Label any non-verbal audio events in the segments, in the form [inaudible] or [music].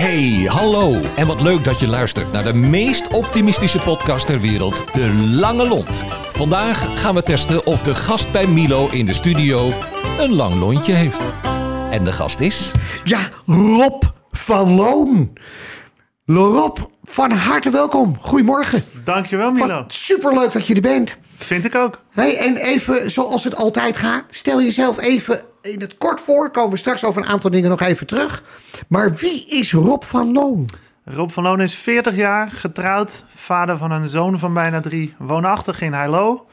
Hey, hallo en wat leuk dat je luistert naar de meest optimistische podcast ter wereld, De Lange Lont. Vandaag gaan we testen of de gast bij Milo in de studio een lang lontje heeft. En de gast is... Ja, Rob van Loon. Rob, van harte welkom. Goedemorgen. Dankjewel Milo. Wat superleuk dat je er bent. Vind ik ook. Hey, en even zoals het altijd gaat, stel jezelf even in het kort voor. Komen we straks over een aantal dingen nog even terug. Maar wie is Rob van Loon? Rob van Loon is 40 jaar, getrouwd, vader van een zoon van bijna drie, woonachtig in Heilo.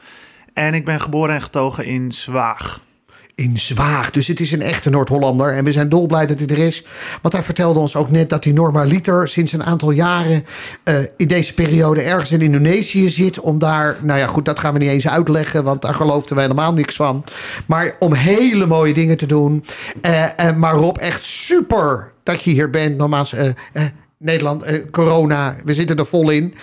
En ik ben geboren en getogen in Zwaag. In Zwaag. Dus het is een echte Noord-Hollander. En we zijn dolblij dat hij er is. Want hij vertelde ons ook net dat hij normaliter sinds een aantal jaren eh, in deze periode ergens in Indonesië zit. Om daar, nou ja goed, dat gaan we niet eens uitleggen. Want daar geloofden we helemaal niks van. Maar om hele mooie dingen te doen. Eh, maar Rob, echt super dat je hier bent. Nogmaals, Nederland, corona, we zitten er vol in.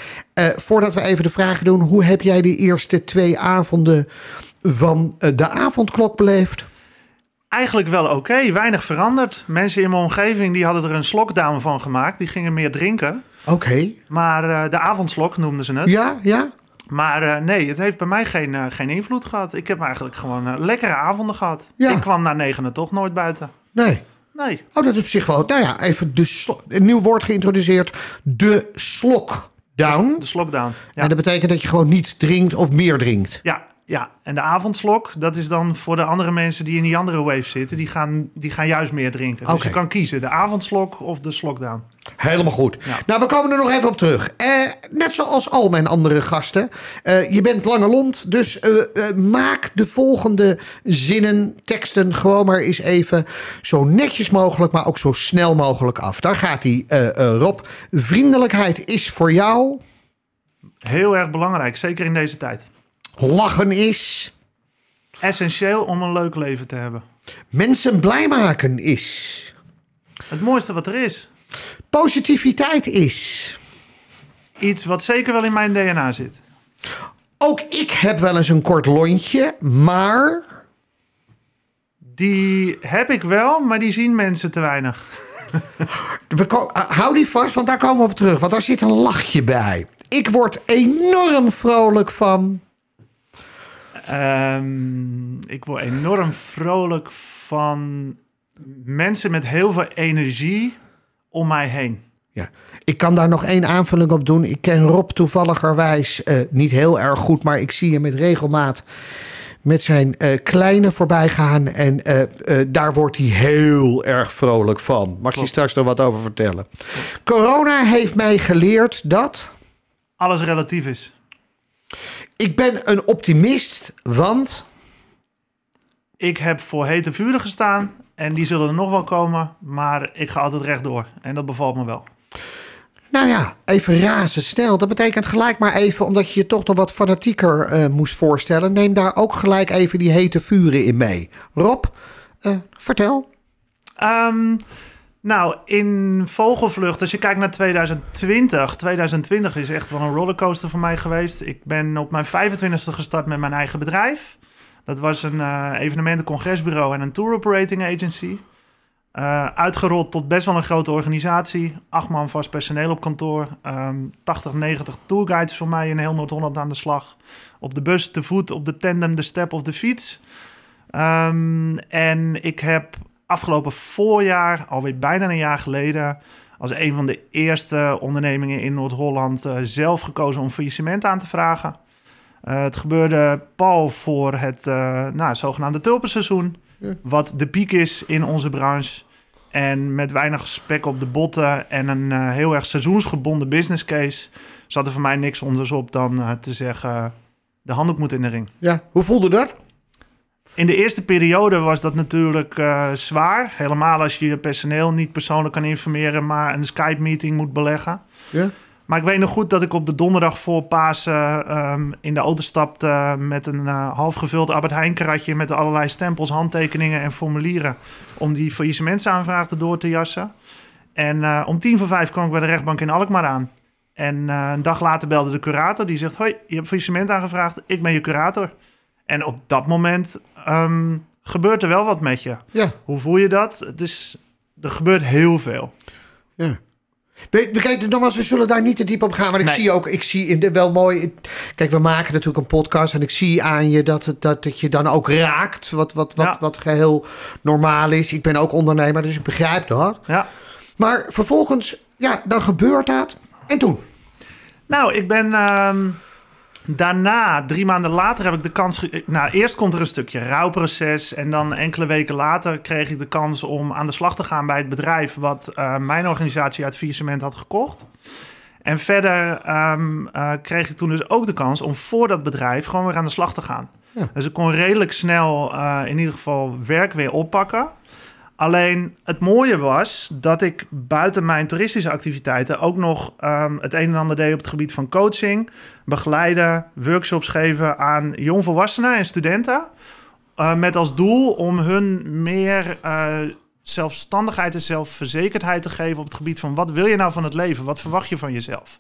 Voordat we even de vragen doen, hoe heb jij de eerste twee avonden van de avondklok beleefd? Eigenlijk wel oké, weinig veranderd. Mensen in mijn omgeving die hadden er een slokdown van gemaakt. Die gingen meer drinken. Oké. Maar eh, de avondslok noemden ze het. Ja, ja. Maar eh, nee, het heeft bij mij geen, eh, geen invloed gehad. Ik heb eigenlijk gewoon lekkere avonden gehad. Ja. Ik kwam na negenen toch nooit buiten. Nee. Nee. Oh, dat is op zich wel. Nou ja, even de een nieuw woord geïntroduceerd. De slokdown. De slokdown. Ja. En dat betekent dat je gewoon niet drinkt of meer drinkt. Ja, ja, en de avondslok, dat is dan voor de andere mensen die in die andere wave zitten, die gaan, die gaan juist meer drinken. Dus je kan kiezen, de avondslok of de slokdown. Helemaal goed. Ja. Nou, we komen er nog even op terug. Eh, net zoals al mijn andere gasten. Eh, je bent lange lont, dus eh, maak de volgende zinnen, teksten gewoon maar eens even zo netjes mogelijk, maar ook zo snel mogelijk af. Daar gaat hij, Rob. Vriendelijkheid is voor jou. Heel erg belangrijk, zeker in deze tijd. Lachen is. Essentieel om een leuk leven te hebben. Mensen blij maken is. Het mooiste wat er is. Positiviteit is. Iets wat zeker wel in mijn DNA zit. Ook ik heb wel eens een kort lontje, maar. Die heb ik wel, maar die zien mensen te weinig. [laughs] We ko- hou die vast, want daar komen we op terug. Want daar zit een lachje bij. Ik word enorm vrolijk van. Ehm, ik word enorm vrolijk van mensen met heel veel energie om mij heen. Ja. Ik kan daar nog één aanvulling op doen. Ik ken Rob toevalligerwijs eh, niet heel erg goed, maar ik zie hem met regelmaat met zijn eh, kleine voorbij gaan. En eh, daar wordt hij heel erg vrolijk van. Mag je straks nog wat over vertellen? Corona heeft mij geleerd dat. Alles relatief is. Ik ben een optimist, want. Ik heb voor hete vuren gestaan en die zullen er nog wel komen, maar ik ga altijd rechtdoor en dat bevalt me wel. Nou ja, even razendsnel. Dat betekent gelijk maar even, omdat je je toch nog wat fanatieker eh, moest voorstellen. Neem daar ook gelijk even die hete vuren in mee. Rob, eh, vertel. Ehm, nou, in Vogelvlucht, als je kijkt naar 2020, 2020 is echt wel een rollercoaster voor mij geweest. Ik ben op mijn 25e gestart met mijn eigen bedrijf. Dat was een eh evenement, een congresbureau en een tour operating agency. Eh, uitgerold tot best wel een grote organisatie. Acht man vast personeel op kantoor. Ehm 80, 90 tourguides voor mij in heel Noord-Holland aan de slag. Op de bus, te voet, op de tandem, de step of de fiets. Ehm, en ik heb afgelopen voorjaar, alweer bijna een jaar geleden, als een van de eerste ondernemingen in Noord-Holland eh, zelf gekozen om faillissement aan te vragen. Eh, het gebeurde pal voor het eh, nou, zogenaamde tulpenseizoen, wat de piek is in onze branche. En met weinig spek op de botten en een heel erg seizoensgebonden business case zat er voor mij niks anders op dan te zeggen: de handdoek moet in de ring. Ja, hoe voelde dat? In de eerste periode was dat natuurlijk eh, zwaar. Helemaal als je je personeel niet persoonlijk kan informeren, maar een Skype-meeting moet beleggen. Ja. Maar ik weet nog goed dat ik op de donderdag voor Pasen ehm, in de auto stapte met een eh, half gevuld Albert Heijn karatje met allerlei stempels, handtekeningen en formulieren om die faillissementsaanvraag erdoor te jassen. En eh, om tien voor vijf kwam ik bij de rechtbank in Alkmaar aan. En een dag later belde de curator. Die zegt: Hoi, je hebt faillissement aangevraagd. Ik ben je curator. En op dat moment ehm, gebeurt er wel wat met je. Ja, Hoe voel je dat? Het is, er gebeurt heel veel. ja. We, we, kijk, nogmaals, we zullen daar niet te diep op gaan. Maar ik Nee. zie ook, ik zie in de wel mooi. Kijk, we maken natuurlijk een podcast. En ik zie aan je dat het, dat het je dan ook raakt. Wat, wat, wat, Ja. wat geheel normaal is. Ik ben ook ondernemer, dus ik begrijp dat. Ja. Maar vervolgens, ja, dan gebeurt dat. En toen? Nou, ik ben ehm, daarna, drie maanden later, heb ik de kans. ge- Nou, eerst komt er een stukje rouwproces. En dan enkele weken later kreeg ik de kans om aan de slag te gaan bij het bedrijf. wat eh, mijn organisatie uit Viercement had gekocht. En verder ehm, eh, kreeg ik toen dus ook de kans om voor dat bedrijf gewoon weer aan de slag te gaan. Ja. Dus ik kon redelijk snel eh, in ieder geval werk weer oppakken. Alleen het mooie was dat ik buiten mijn toeristische activiteiten ook nog ehm, het een en ander deed op het gebied van coaching, begeleiden, workshops geven aan jongvolwassenen en studenten. eh, met als doel om hun meer eh, zelfstandigheid en zelfverzekerdheid te geven op het gebied van wat wil je nou van het leven? Wat verwacht je van jezelf?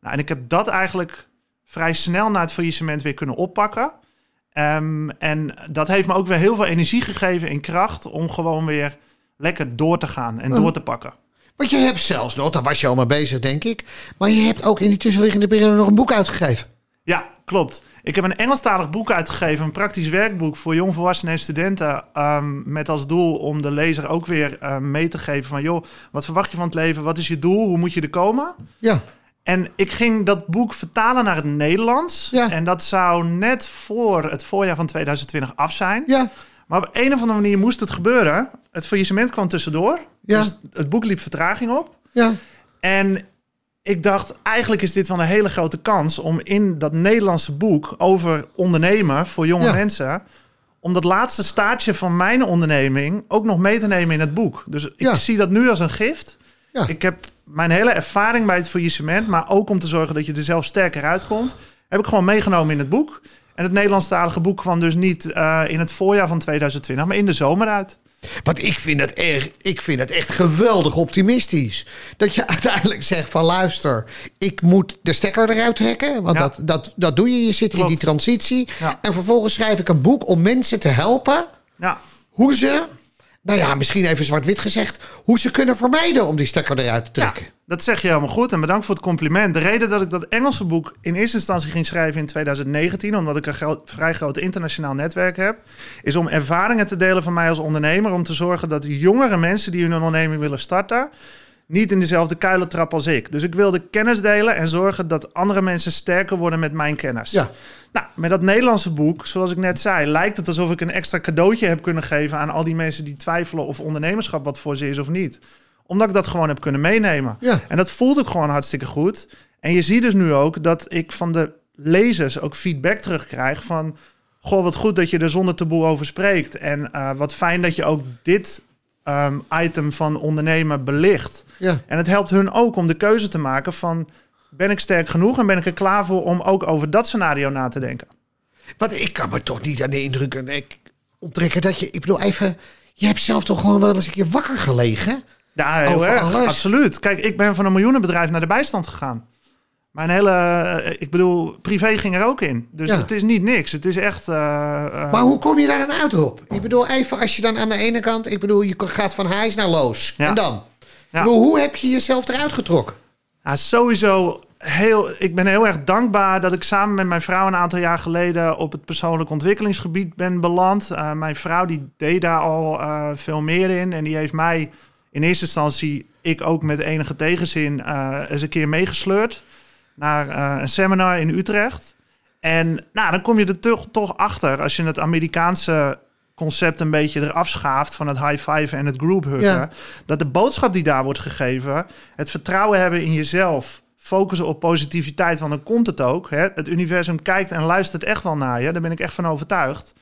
Nou, en ik heb dat eigenlijk vrij snel na het faillissement weer kunnen oppakken. Ehm, en dat heeft me ook weer heel veel energie gegeven en kracht om gewoon weer lekker door te gaan en Mm. door te pakken. Want je hebt zelfs nog, daar was je al mee bezig, denk ik. Maar je hebt ook in die tussenliggende periode nog een boek uitgegeven. Ja, klopt. Ik heb een Engelstalig boek uitgegeven, een praktisch werkboek voor jongvolwassenen en studenten. ehm, met als doel om de lezer ook weer eh, mee te geven van, joh, wat verwacht je van het leven? Wat is je doel? Hoe moet je er komen? Ja. En ik ging dat boek vertalen naar het Nederlands. Ja. En dat zou net voor het voorjaar van 2020 af zijn. Ja. Maar op een of andere manier moest het gebeuren. Het faillissement kwam tussendoor. Ja. Dus het boek liep vertraging op. Ja. En ik dacht, eigenlijk is dit wel een hele grote kans om in dat Nederlandse boek over ondernemen voor jonge Ja. mensen, om dat laatste staartje van mijn onderneming ook nog mee te nemen in het boek. Dus ik Ja. zie dat nu als een gift. Ja. Ik heb mijn hele ervaring bij het faillissement, maar ook om te zorgen dat je er zelf sterker uitkomt, heb ik gewoon meegenomen in het boek. En het Nederlandstalige boek kwam dus niet eh, in het voorjaar van 2020, maar in de zomer uit. Want ik vind, het echt, ik vind het echt geweldig optimistisch. Dat je [laughs] uiteindelijk zegt van luister, ik moet de stekker eruit trekken. Want Ja. dat, dat, dat doe je, je zit in die transitie. Ja. En vervolgens schrijf ik een boek om mensen te helpen. Ja, Hoe ze, nou ja, misschien even zwart-wit gezegd... hoe ze kunnen vermijden om die stekker eruit te trekken. Ja, dat zeg je helemaal goed en bedankt voor het compliment. De reden dat ik dat Engelse boek in eerste instantie ging schrijven in 2019, omdat ik een vrij groot internationaal netwerk heb, is om ervaringen te delen van mij als ondernemer, om te zorgen dat jongere mensen die hun onderneming willen starten, niet in dezelfde kuilen trappen als ik. Dus ik wilde kennis delen en zorgen dat andere mensen sterker worden met mijn kennis. Ja. Nou, met dat Nederlandse boek, zoals ik net zei, lijkt het alsof ik een extra cadeautje heb kunnen geven aan al die mensen die twijfelen of ondernemerschap wat voor ze is of niet. Omdat ik dat gewoon heb kunnen meenemen. Ja. En dat voelt ook gewoon hartstikke goed. En je ziet dus nu ook dat ik van de lezers ook feedback terugkrijg van... Goh, wat goed dat je er zonder taboe over spreekt. En eh, wat fijn dat je ook dit ehm, item van ondernemen belicht. Ja. En het helpt hun ook om de keuze te maken van... ben ik sterk genoeg en ben ik er klaar voor om ook over dat scenario na te denken? Want ik kan me toch niet aan de indruk ik, onttrekken dat je... Ik bedoel even, je hebt zelf toch gewoon wel eens een keer wakker gelegen? Ja, heel erg. Absoluut. Kijk, ik ben van een miljoenenbedrijf naar de bijstand gegaan. Mijn hele, eh, ik bedoel, privé ging er ook in. Dus Ja. het is niet niks. Het is echt... eh, eh, Maar hoe kom je daar dan uit, Rob? Ik bedoel, even als je dan aan de ene kant... Ik bedoel, je gaat van hijs naar loos. Ja. En dan? Ja. Ik bedoel, hoe heb je jezelf eruit getrokken? Ja, sowieso heel. Ik ben heel erg dankbaar dat ik samen met mijn vrouw een aantal jaar geleden op het persoonlijk ontwikkelingsgebied ben beland. Mijn vrouw die deed daar al veel meer in. En die heeft mij in eerste instantie, ik ook met enige tegenzin, eens een keer meegesleurd naar eh, een seminar in Utrecht. En nou, dan kom je er toch, toch achter als je het Amerikaanse concept een beetje eraf schaaft van het high five en het group huggen. Ja. Dat de boodschap die daar wordt gegeven, het vertrouwen hebben in jezelf, focussen op positiviteit, want dan komt het ook. Hè? Het universum kijkt en luistert echt wel naar je, daar ben ik echt van overtuigd.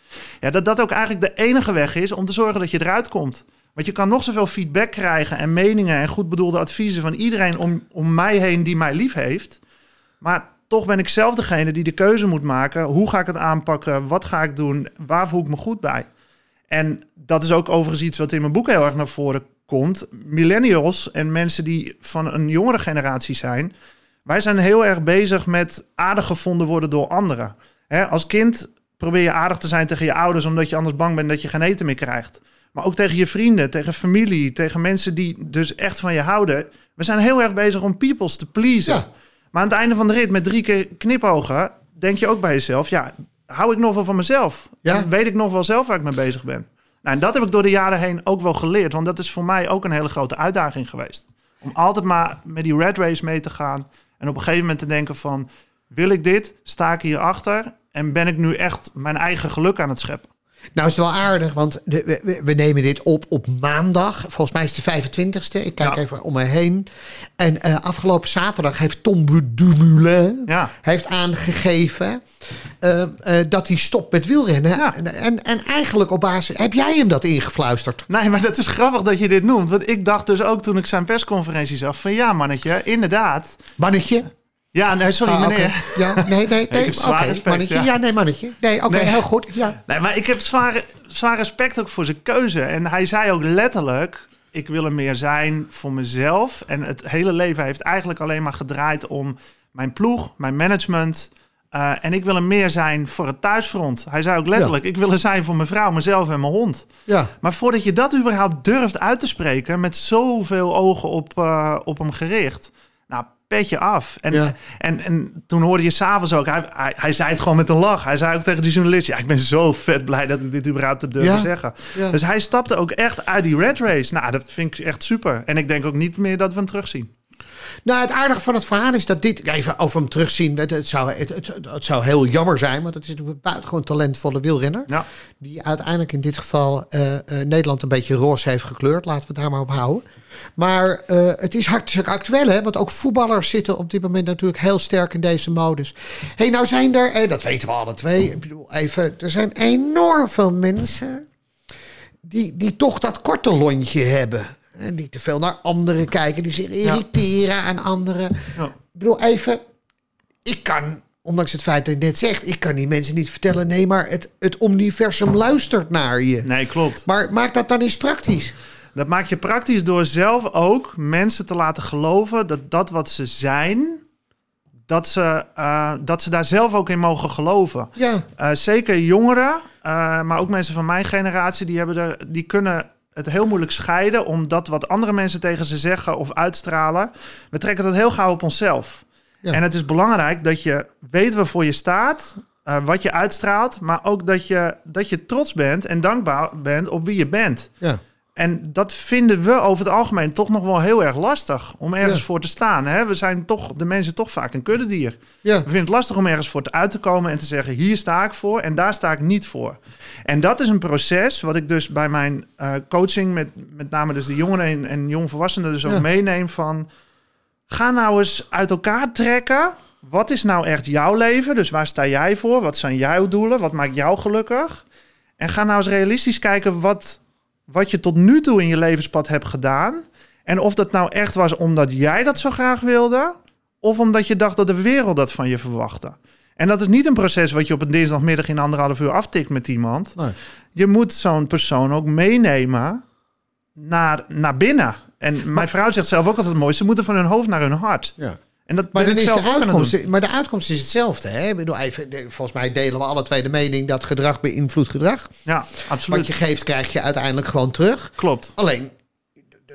Ja, dat dat ook eigenlijk de enige weg is om te zorgen dat je eruit komt. Want je kan nog zoveel feedback krijgen en meningen en goed bedoelde adviezen van iedereen om, om mij heen die mij lief heeft. Maar toch ben ik zelf degene die de keuze moet maken. Hoe ga ik het aanpakken? Wat ga ik doen? Waar voel ik me goed bij? En dat is ook overigens iets wat in mijn boek heel erg naar voren komt. Millennials en mensen die van een jongere generatie zijn. Wij zijn heel erg bezig met aardig gevonden worden door anderen. Als kind probeer je aardig te zijn tegen je ouders... omdat je anders bang bent dat je geen eten meer krijgt. Maar ook tegen je vrienden, tegen familie, tegen mensen die dus echt van je houden. We zijn heel erg bezig om peoples te pleasen. Ja. Maar aan het einde van de rit, met drie keer knipogen, denk je ook bij jezelf: ja, hou ik nog wel van mezelf? Ja. En weet ik nog wel zelf waar ik mee bezig ben? Nou, en dat heb ik door de jaren heen ook wel geleerd. Want dat is voor mij ook een hele grote uitdaging geweest. Om altijd maar met die red race mee te gaan. En op een gegeven moment te denken van... wil ik dit? Sta ik hierachter? En ben ik nu echt mijn eigen geluk aan het scheppen? Nou is het wel aardig, want de, we- nemen dit op op maandag. Volgens mij is het de 25ste. Ik kijk Ja. even om me heen. En eh, afgelopen zaterdag heeft Tom Dumoulin Ja. heeft aangegeven eh, eh, dat hij stopt met wielrennen. Ja. En, en, en eigenlijk op basis... Heb jij hem dat ingefluisterd? Nee, maar dat is grappig dat je dit noemt. Want ik dacht dus ook toen ik zijn persconferentie zag... van ja, mannetje, inderdaad. Mannetje? Ja, nee, sorry Ah, meneer. Ja, nee, nee, [laughs] nee. Oké, mannetje. ja. Ja. nee, mannetje. Nee, oké, Nee. heel goed. Ja. Nee, maar ik heb zwaar, zwaar respect ook voor zijn keuze. En hij zei ook letterlijk... ik wil er meer zijn voor mezelf. En het hele leven heeft eigenlijk alleen maar gedraaid om mijn ploeg, mijn management... eh, en ik wil er meer zijn voor het thuisfront. Hij zei ook letterlijk, ik wil er zijn voor mijn vrouw, mezelf en mijn hond. ja. Maar voordat je dat überhaupt durft uit te spreken... met zoveel ogen op, eh, op hem gericht... Petje af. En, Ja. en, en toen hoorde je s'avonds ook... Hij, hij, hij zei het gewoon met een lach. Hij zei ook tegen die journalist... Ja, ik ben zo vet blij dat ik dit überhaupt heb durven Ja. zeggen. Ja. Dus hij stapte ook echt uit die red race. Nou, dat vind ik echt super. En ik denk ook niet meer dat we hem terugzien. Nou, het aardige van het verhaal is dat dit, even over hem terugzien, het, het, zou, het, het, het zou heel jammer zijn, want het is een buitengewoon talentvolle wielrenner. Ja. Die uiteindelijk in dit geval eh, eh, Nederland een beetje roze heeft gekleurd. Laten we het daar maar op houden. Maar eh, het is hartstikke actueel, hè? Want ook voetballers zitten op dit moment natuurlijk heel sterk in deze modus. hey, nou zijn er, dat weten we alle twee. Ik bedoel, even, er zijn enorm veel mensen die, die toch dat korte lontje hebben. En die te veel naar anderen kijken, die zich irriteren aan anderen. Ja. Ik bedoel, even, ik kan, ondanks het feit dat je net zegt, ik kan die mensen niet vertellen, nee, maar het, het universum luistert naar je. Nee, klopt. Maar maak dat dan eens praktisch. Dat maak je praktisch door zelf ook mensen te laten geloven... dat dat wat ze zijn... dat ze, eh, dat ze daar zelf ook in mogen geloven. Ja, Eh, zeker jongeren, eh, maar ook mensen van mijn generatie, die, hebben er, die kunnen het heel moeilijk scheiden, omdat wat andere mensen tegen ze zeggen of uitstralen, we trekken dat heel gauw op onszelf. Ja. En het is belangrijk dat je weet waarvoor je staat, eh, wat je uitstraalt, maar ook dat je, dat je trots bent en dankbaar bent op wie je bent. ja. En dat vinden we over het algemeen toch nog wel heel erg lastig om ergens Ja. voor te staan. Hè? We zijn toch, de mensen toch vaak een kuddedier. ja. We vinden het lastig om ergens voor te uit te komen en te zeggen: hier sta ik voor en daar sta ik niet voor. En dat is een proces wat ik dus bij mijn eh, coaching, met, met name dus de jongeren en, en jongvolwassenen, dus ook Ja. meeneem van: ga nou eens uit elkaar trekken. Wat is nou echt jouw leven? Dus waar sta jij voor? Wat zijn jouw doelen? Wat maakt jou gelukkig? En ga nou eens realistisch kijken wat, wat je tot nu toe in je levenspad hebt gedaan. En of dat nou echt was omdat jij dat zo graag wilde, of omdat je dacht dat de wereld dat van je verwachtte. En dat is niet een proces wat je op een dinsdagmiddag in anderhalf uur aftikt met iemand. Nee. Je moet zo'n persoon ook meenemen naar, naar binnen. En mijn vrouw zegt zelf ook altijd mooi, ze moeten van hun hoofd naar hun hart. ja. En dat Maar, dan is de uitkomst, maar de uitkomst is hetzelfde. Hè? Ik bedoel, even, volgens mij delen we alle twee de mening dat gedrag beïnvloedt gedrag. Ja, absoluut. Wat je geeft, krijg je uiteindelijk gewoon terug. Klopt, Alleen,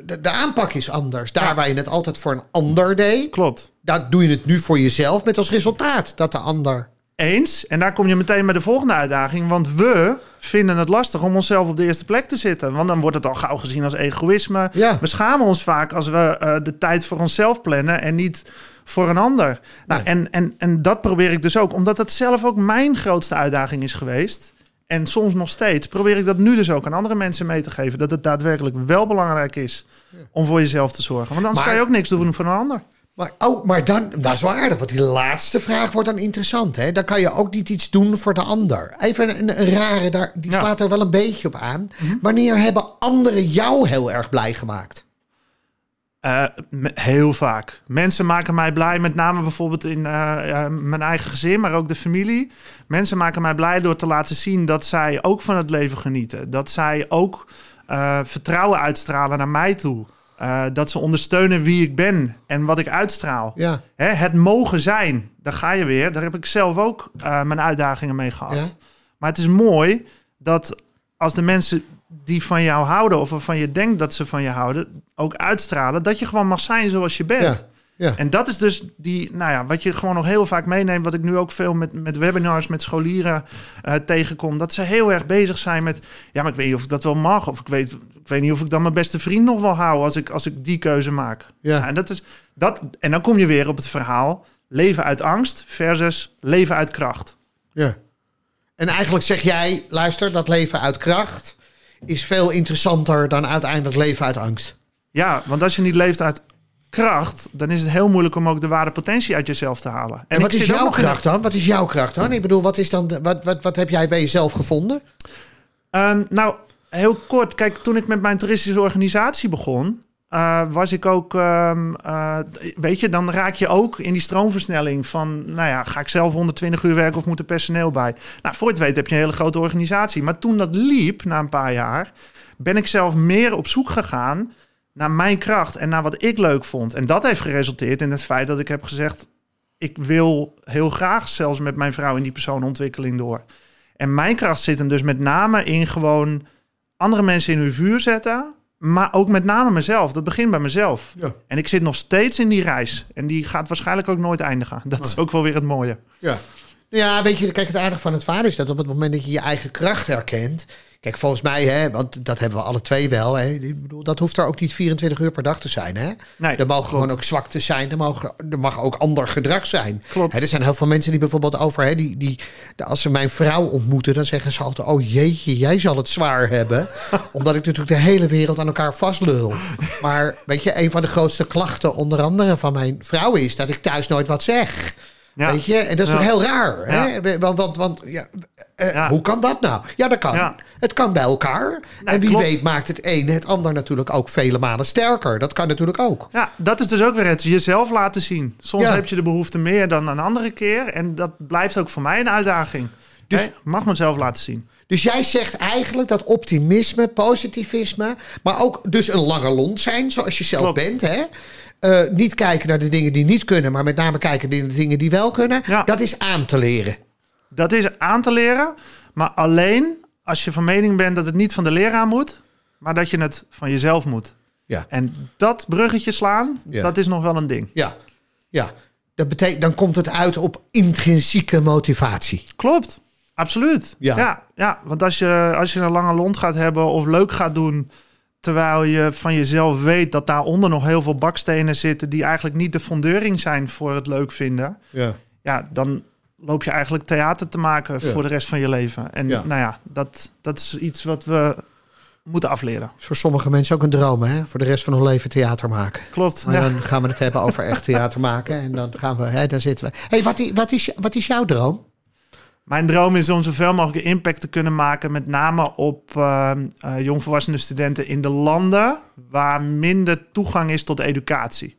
de, de, aanpak is anders. Daar Ja. waar je het altijd voor een ander deed, klopt. daar doe je het nu voor jezelf met als resultaat dat de ander. Eens. En daar kom je meteen bij de volgende uitdaging. Want we vinden het lastig om onszelf op de eerste plek te zitten. Want dan wordt het al gauw gezien als egoïsme. Ja. We schamen ons vaak als we eh, de tijd voor onszelf plannen en niet voor een ander. Nou, Nee. en, en, en dat probeer ik dus ook. Omdat dat zelf ook mijn grootste uitdaging is geweest. En soms nog steeds probeer ik dat nu dus ook aan andere mensen mee te geven. Dat het daadwerkelijk wel belangrijk is om voor jezelf te zorgen. Want anders Maar- kan je ook niks doen voor een ander. Maar, oh, maar dan, dat is wel aardig, want die laatste vraag wordt dan interessant. Hè? Dan kan je ook niet iets doen voor de ander. Even een, een rare, daar, die Ja. slaat er wel een beetje op aan. Wanneer hebben anderen jou heel erg blij gemaakt? Eh, heel vaak. Mensen maken mij blij, met name bijvoorbeeld in eh, mijn eigen gezin, maar ook de familie. Mensen maken mij blij door te laten zien dat zij ook van het leven genieten. Dat zij ook eh, vertrouwen uitstralen naar mij toe. Dat ze ondersteunen wie ik ben en wat ik uitstraal. Ja, Hè, het mogen zijn, daar ga je weer. Daar heb ik zelf ook mijn uitdagingen mee gehad. Ja. Maar het is mooi dat als de mensen die van jou houden of waarvan je denkt dat ze van je houden, ook uitstralen dat je gewoon mag zijn zoals je bent. Ja. Ja. En dat is dus die, nou ja, wat je gewoon nog heel vaak meeneemt, wat ik nu ook veel met, met webinars, met scholieren eh, tegenkom, dat ze heel erg bezig zijn met, ja, maar ik weet niet of ik dat wel mag, of ik weet, ik weet niet of ik dan mijn beste vriend nog wel hou als ik, als ik die keuze maak. Ja. en, dat is, dat, en dan kom je weer op het verhaal, leven uit angst versus leven uit kracht. Ja. En eigenlijk zeg jij, luister, dat leven uit kracht is veel interessanter dan uiteindelijk leven uit angst. Ja, want als je niet leeft uit kracht, dan is het heel moeilijk om ook de ware potentie uit jezelf te halen. En, wat is jouw in kracht dan? Wat is jouw kracht dan? Ik bedoel, wat, is dan de, wat, wat, wat heb jij bij jezelf gevonden? Ehm, nou, heel kort. Kijk, toen ik met mijn toeristische organisatie begon, eh, was ik ook, ehm, eh, weet je, dan raak je ook in die stroomversnelling van, nou ja, ga ik zelf 120 uur werken of moet er personeel bij? Nou, voor het weet heb je een hele grote organisatie. Maar toen dat liep, na een paar jaar, ben ik zelf meer op zoek gegaan naar mijn kracht en naar wat ik leuk vond. En dat heeft geresulteerd in het feit dat ik heb gezegd, ik wil heel graag zelfs met mijn vrouw in die persoonlijkontwikkeling door. En mijn kracht zit hem dus met name in gewoon andere mensen in hun vuur zetten. Maar ook met name mezelf. Dat begint bij mezelf. Ja. En ik zit nog steeds in die reis. En die gaat waarschijnlijk ook nooit eindigen. Dat is ook wel weer het mooie. Ja. Ja, weet je, kijk, het aardige van het vader is dat op het moment dat je je eigen kracht herkent. Kijk, volgens mij, hè, want dat hebben we alle twee wel. Hè, ik bedoel, dat hoeft er ook niet 24 uur per dag te zijn. Hè? Nee, er mogen klopt. gewoon ook zwaktes zijn. Er, mogen, er mag ook ander gedrag zijn. Klopt. Hè, er zijn heel veel mensen die bijvoorbeeld over... Hè, die, die, als ze mijn vrouw ontmoeten, dan zeggen ze altijd... oh jeetje, jij zal het zwaar hebben. [laughs] Omdat ik natuurlijk de hele wereld aan elkaar vastlul. Maar weet je, een van de grootste klachten onder andere van mijn vrouw is... dat ik thuis nooit wat zeg. Ja. Weet je, en dat is toch heel raar. Hè? Want, want, want ja, eh, Ja. hoe kan dat nou? Ja, dat kan. Het kan bij elkaar. en wie klopt. weet maakt het een het ander natuurlijk ook vele malen sterker. Dat kan natuurlijk ook. Ja, dat is dus ook weer het jezelf laten zien. Soms heb je de behoefte meer dan een andere keer. En dat blijft ook voor mij een uitdaging. Dus- ik mag mezelf laten zien. Dus jij zegt eigenlijk dat optimisme, positivisme, maar ook dus een lange lont zijn, zoals je zelf Klopt. bent. Hè? Eh, niet kijken naar de dingen die niet kunnen, maar met name kijken naar de dingen die wel kunnen. Ja. Dat is aan te leren. Dat is aan te leren. Maar alleen als je van mening bent dat het niet van de leraar moet. Maar dat je het van jezelf moet. Ja. En dat bruggetje slaan, Ja. dat is nog wel een ding. Ja, ja. Dat betekent, dan komt het uit op intrinsieke motivatie. Klopt, absoluut. Ja. Ja, ja, want als je, als je een lange lont gaat hebben of leuk gaat doen... terwijl je van jezelf weet dat daaronder nog heel veel bakstenen zitten... die eigenlijk niet de fundering zijn voor het leuk vinden... Ja. ja, dan loop je eigenlijk theater te maken Ja. voor de rest van je leven. En Ja. nou ja, dat, dat is iets wat we moeten afleren. is voor sommige mensen ook een droom, hè? Voor de rest van hun leven theater maken. Klopt. Maar ja. dan gaan we het hebben over echt theater maken. En dan gaan we, hè, daar zitten we. hey, wat, wat, is, wat is jouw droom? Mijn droom is om zoveel mogelijk impact te kunnen maken, met name op uh, uh, jongvolwassene studenten in de landen waar minder toegang is tot educatie.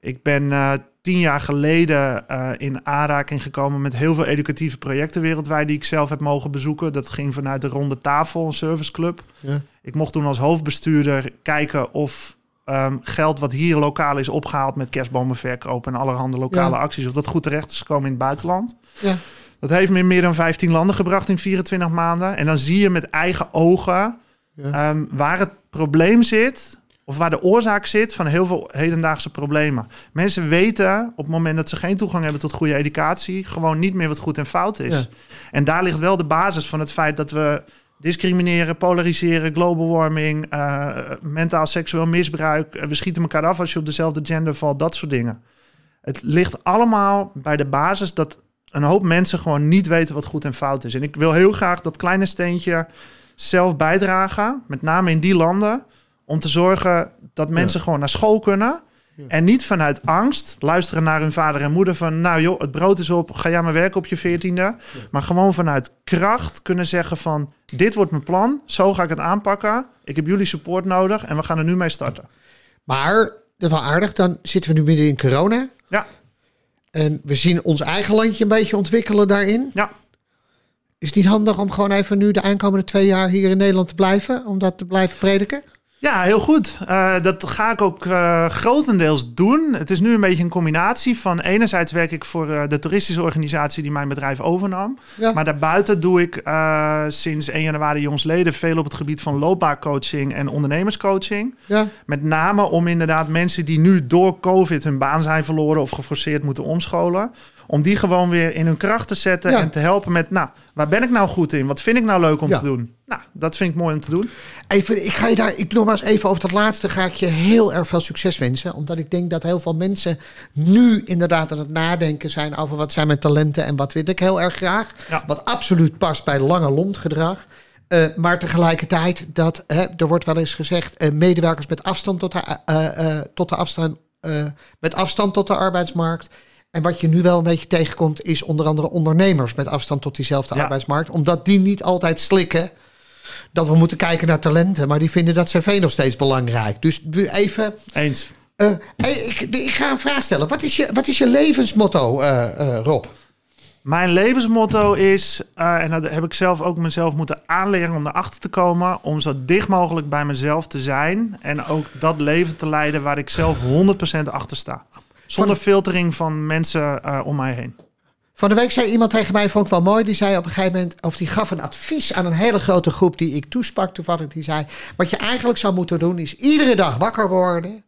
Ik ben uh, tien jaar geleden uh, in aanraking gekomen met heel veel educatieve projecten wereldwijd die ik zelf heb mogen bezoeken. Dat ging vanuit de Ronde Tafel, een serviceclub. Ja. Ik mocht toen als hoofdbestuurder kijken of um, geld wat hier lokaal is opgehaald met kerstbomen verkopen en allerhande lokale Ja. acties, of dat goed terecht is gekomen in het buitenland. Ja. Dat heeft me in meer dan 15 landen gebracht in 24 maanden. En dan zie je met eigen ogen Ja. um, waar het probleem zit. Of waar de oorzaak zit van heel veel hedendaagse problemen. Mensen weten op het moment dat ze geen toegang hebben tot goede educatie. gewoon niet meer wat goed en fout is. Ja. En daar ligt wel de basis van het feit dat we discrimineren, polariseren, global warming, uh, mentaal seksueel misbruik. Uh, We schieten elkaar af als je op dezelfde gender valt, dat soort dingen. Het ligt allemaal bij de basis dat een hoop mensen gewoon niet weten wat goed en fout is. En ik wil heel graag dat kleine steentje zelf bijdragen, met name in die landen, om te zorgen dat mensen gewoon naar school kunnen. En niet vanuit angst luisteren naar hun vader en moeder van... nou joh, het brood is op, ga jij maar werken op je veertiende. Maar gewoon vanuit kracht kunnen zeggen van... dit wordt mijn plan, zo ga ik het aanpakken. Ik heb jullie support nodig en we gaan er nu mee starten. Maar, dat is wel aardig, dan zitten we nu midden in corona. Ja, En we zien ons eigen landje een beetje ontwikkelen daarin. ja. Is het niet handig om gewoon even nu de aankomende twee jaar hier in Nederland te blijven? Om dat te blijven prediken? Ja, heel goed. Uh, dat ga ik ook uh, grotendeels doen. Het is nu een beetje een combinatie van enerzijds werk ik voor uh, de toeristische organisatie die mijn bedrijf overnam. Ja. Maar daarbuiten doe ik sinds 1 januari jongsleden veel op het gebied van loopbaancoaching en ondernemerscoaching. Ja. Met name om inderdaad mensen die nu door COVID hun baan zijn verloren of geforceerd moeten omscholen om die gewoon weer in hun kracht te zetten en te helpen met, nou, waar ben ik nou goed in? Wat vind ik nou leuk om te doen? Nou, dat vind ik mooi om te doen. Even, ik ga je daar, ik nogmaals even over dat laatste, ga ik je heel erg veel succes wensen. Omdat ik denk dat heel veel mensen nu inderdaad aan het nadenken zijn over wat zijn mijn talenten en wat wil ik heel erg graag. Wat absoluut past bij lange lontgedrag. Uh, maar tegelijkertijd, dat, hè, er wordt wel eens gezegd, uh, medewerkers met afstand tot de, uh, tot de afstand, met afstand tot de arbeidsmarkt en wat je nu wel een beetje tegenkomt, is onder andere ondernemers met afstand tot diezelfde arbeidsmarkt. Omdat die niet altijd slikken dat we moeten kijken naar talenten. Maar die vinden dat cv nog steeds belangrijk. Dus even. Eens. Uh, ik, ik, ga een vraag stellen. Wat is je, wat is je levensmotto, uh, uh, Rob? Mijn levensmotto is, en dat heb ik zelf ook mezelf moeten aanleren om erachter te komen, om zo dicht mogelijk bij mezelf te zijn en ook dat leven te leiden waar ik zelf 100% achter sta. Zonder filtering van mensen uh, om mij heen. Van de week zei iemand tegen mij, vond ik wel mooi, die zei op een gegeven moment, of die gaf een advies aan een hele grote groep die ik toesprak toevallig. Die zei, wat je eigenlijk zou moeten doen is iedere dag wakker worden,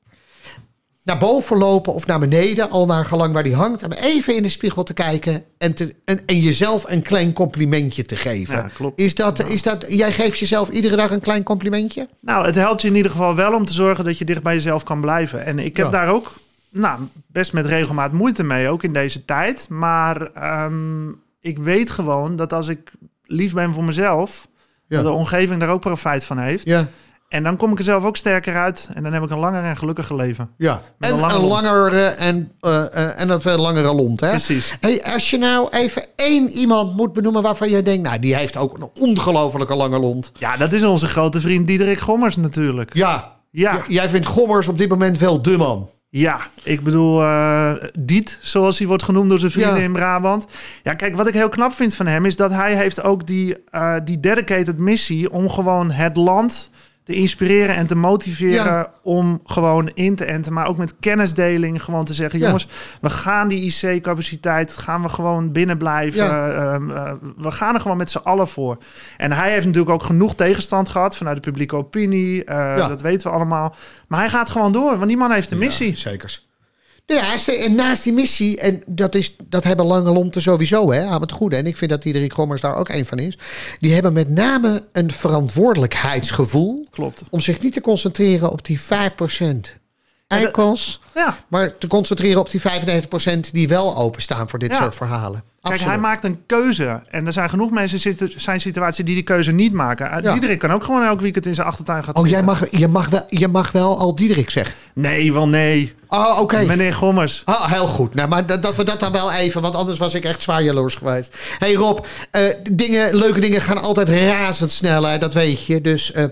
naar boven lopen of naar beneden, al naar gelang waar die hangt, om even in de spiegel te kijken en, te, en, en jezelf een klein complimentje te geven. Ja, klopt. Is dat, is dat, jij geeft jezelf iedere dag een klein complimentje? Nou, het helpt je in ieder geval wel om te zorgen dat je dicht bij jezelf kan blijven. En ik heb daar ook nou, best met regelmaat moeite mee, ook in deze tijd. Maar ehm, ik weet gewoon dat als ik lief ben voor mezelf, dat de omgeving daar ook profijt van heeft. Ja. En dan kom ik er zelf ook sterker uit. En dan heb ik een langer en gelukkiger leven. Ja, en een, een langere en, uh, uh, en een veel langere lont. Hè? Precies. Hey, als je nou even één iemand moet benoemen waarvan je denkt... nou, die heeft ook een ongelofelijke lange lont. Ja, dat is onze grote vriend Diederik Gommers natuurlijk. Ja. ja. Jij vindt Gommers op dit moment wel de man. Ja, ik bedoel, uh, Diet, zoals hij wordt genoemd door zijn vrienden in Brabant. Ja, kijk, wat ik heel knap vind van hem is dat hij heeft ook die, uh, die dedicated missie om gewoon het land te inspireren en te motiveren om gewoon in te enten. Maar ook met kennisdeling gewoon te zeggen, jongens, we gaan die IC-capaciteit, gaan we gewoon binnen blijven. Ehm, eh, we gaan er gewoon met z'n allen voor. En hij heeft natuurlijk ook genoeg tegenstand gehad vanuit de publieke opinie. Uh, dat weten we allemaal. Maar hij gaat gewoon door, want die man heeft een missie. Zeker. Ja, en naast die missie, en dat, is, dat hebben lange lonten sowieso, hè, aan het goede. En ik vind dat Diederik Gommers daar ook een van is. Die hebben met name een verantwoordelijkheidsgevoel. Klopt. Om zich niet te concentreren op die 5% eikels. Ja. Maar te concentreren op die 95% die wel openstaan voor dit soort verhalen. Kijk, hij maakt een keuze. En er zijn genoeg mensen zitten, zijn situaties die die keuze niet maken. Ja. Diederik kan ook gewoon elk weekend in zijn achtertuin gaan Oh, jij mag, je, mag wel, je mag wel al Diederik zeggen? Nee, wel nee. Oh, oké. Meneer Gommers. Oh, heel goed. Nou, maar dat, dat, we dat dan wel even, want anders was ik echt zwaar jaloers geweest. hey Rob, uh, dingen, leuke dingen gaan altijd razendsnel, hè, dat weet je. Dus uh,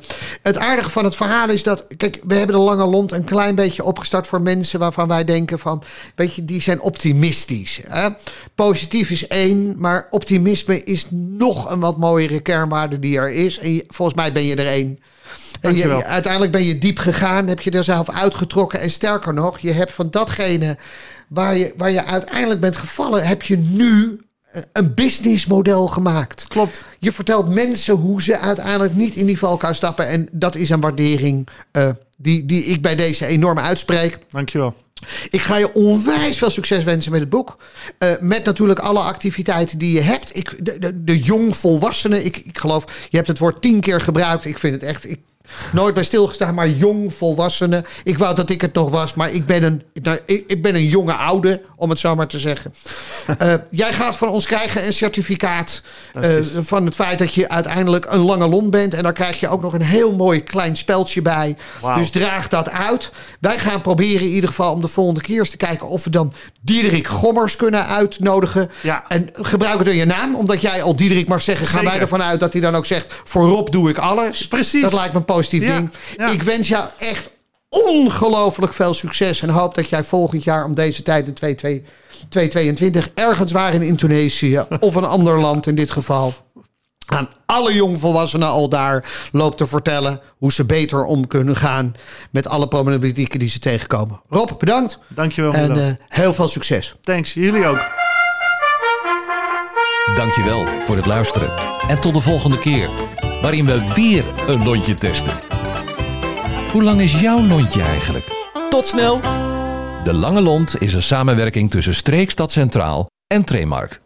het aardige van het verhaal is dat, kijk, we hebben de lange lont een klein beetje opgestart voor mensen waarvan wij denken van, weet je, die zijn optimistisch. Hè? Positief is één, maar optimisme is nog een wat mooiere kernwaarde die er is. En volgens mij ben je er één. En je, uiteindelijk ben je diep gegaan, heb je er zelf uitgetrokken. En sterker nog, je hebt van datgene waar je, waar je uiteindelijk bent gevallen, heb je nu een businessmodel gemaakt. Klopt. Je vertelt mensen hoe ze uiteindelijk niet in die valkuil stappen. En dat is een waardering uh, die, die ik bij deze enorm uitspreek. Dankjewel. Ik ga je onwijs veel succes wensen met het boek. Uh, met natuurlijk alle activiteiten die je hebt. Ik, de, de, de jongvolwassenen, ik, ik geloof, je hebt het woord tien keer gebruikt. Ik vind het echt, ik Nooit bij stilgestaan, maar jong volwassenen. Ik wou dat ik het nog was, maar ik ben een, nou, ik, ik ben een jonge oude, om het zo maar te zeggen. Uh, [laughs] jij gaat van ons krijgen een certificaat uh, van het feit dat je uiteindelijk een lange lont bent. En daar krijg je ook nog een heel mooi klein speldje bij. Wow. Dus draag dat uit. Wij gaan proberen in ieder geval om de volgende keer eens te kijken of we dan Diederik Gommers kunnen uitnodigen. Ja. En gebruik het in je naam, omdat jij al Diederik mag zeggen. Gaan wij ervan uit dat hij dan ook zegt: voor Rob doe ik alles. Precies. Dat lijkt me positief ding. Ik wens jou echt ongelooflijk veel succes. En hoop dat jij volgend jaar om deze tijd in 2022 ergens waar in Indonesië [laughs] of een ander land in dit geval. aan alle jongvolwassenen al daar loopt te vertellen hoe ze beter om kunnen gaan met alle problematieken die ze tegenkomen. Rob, bedankt. Dankjewel. En Milo. eh, heel veel succes. Thanks, jullie ook. Dankjewel voor het luisteren. En tot de volgende keer, waarin we weer een lontje testen. Hoe lang is jouw lontje eigenlijk? Tot snel! De Lange Lont is een samenwerking tussen Streekstad Centraal en Tremark.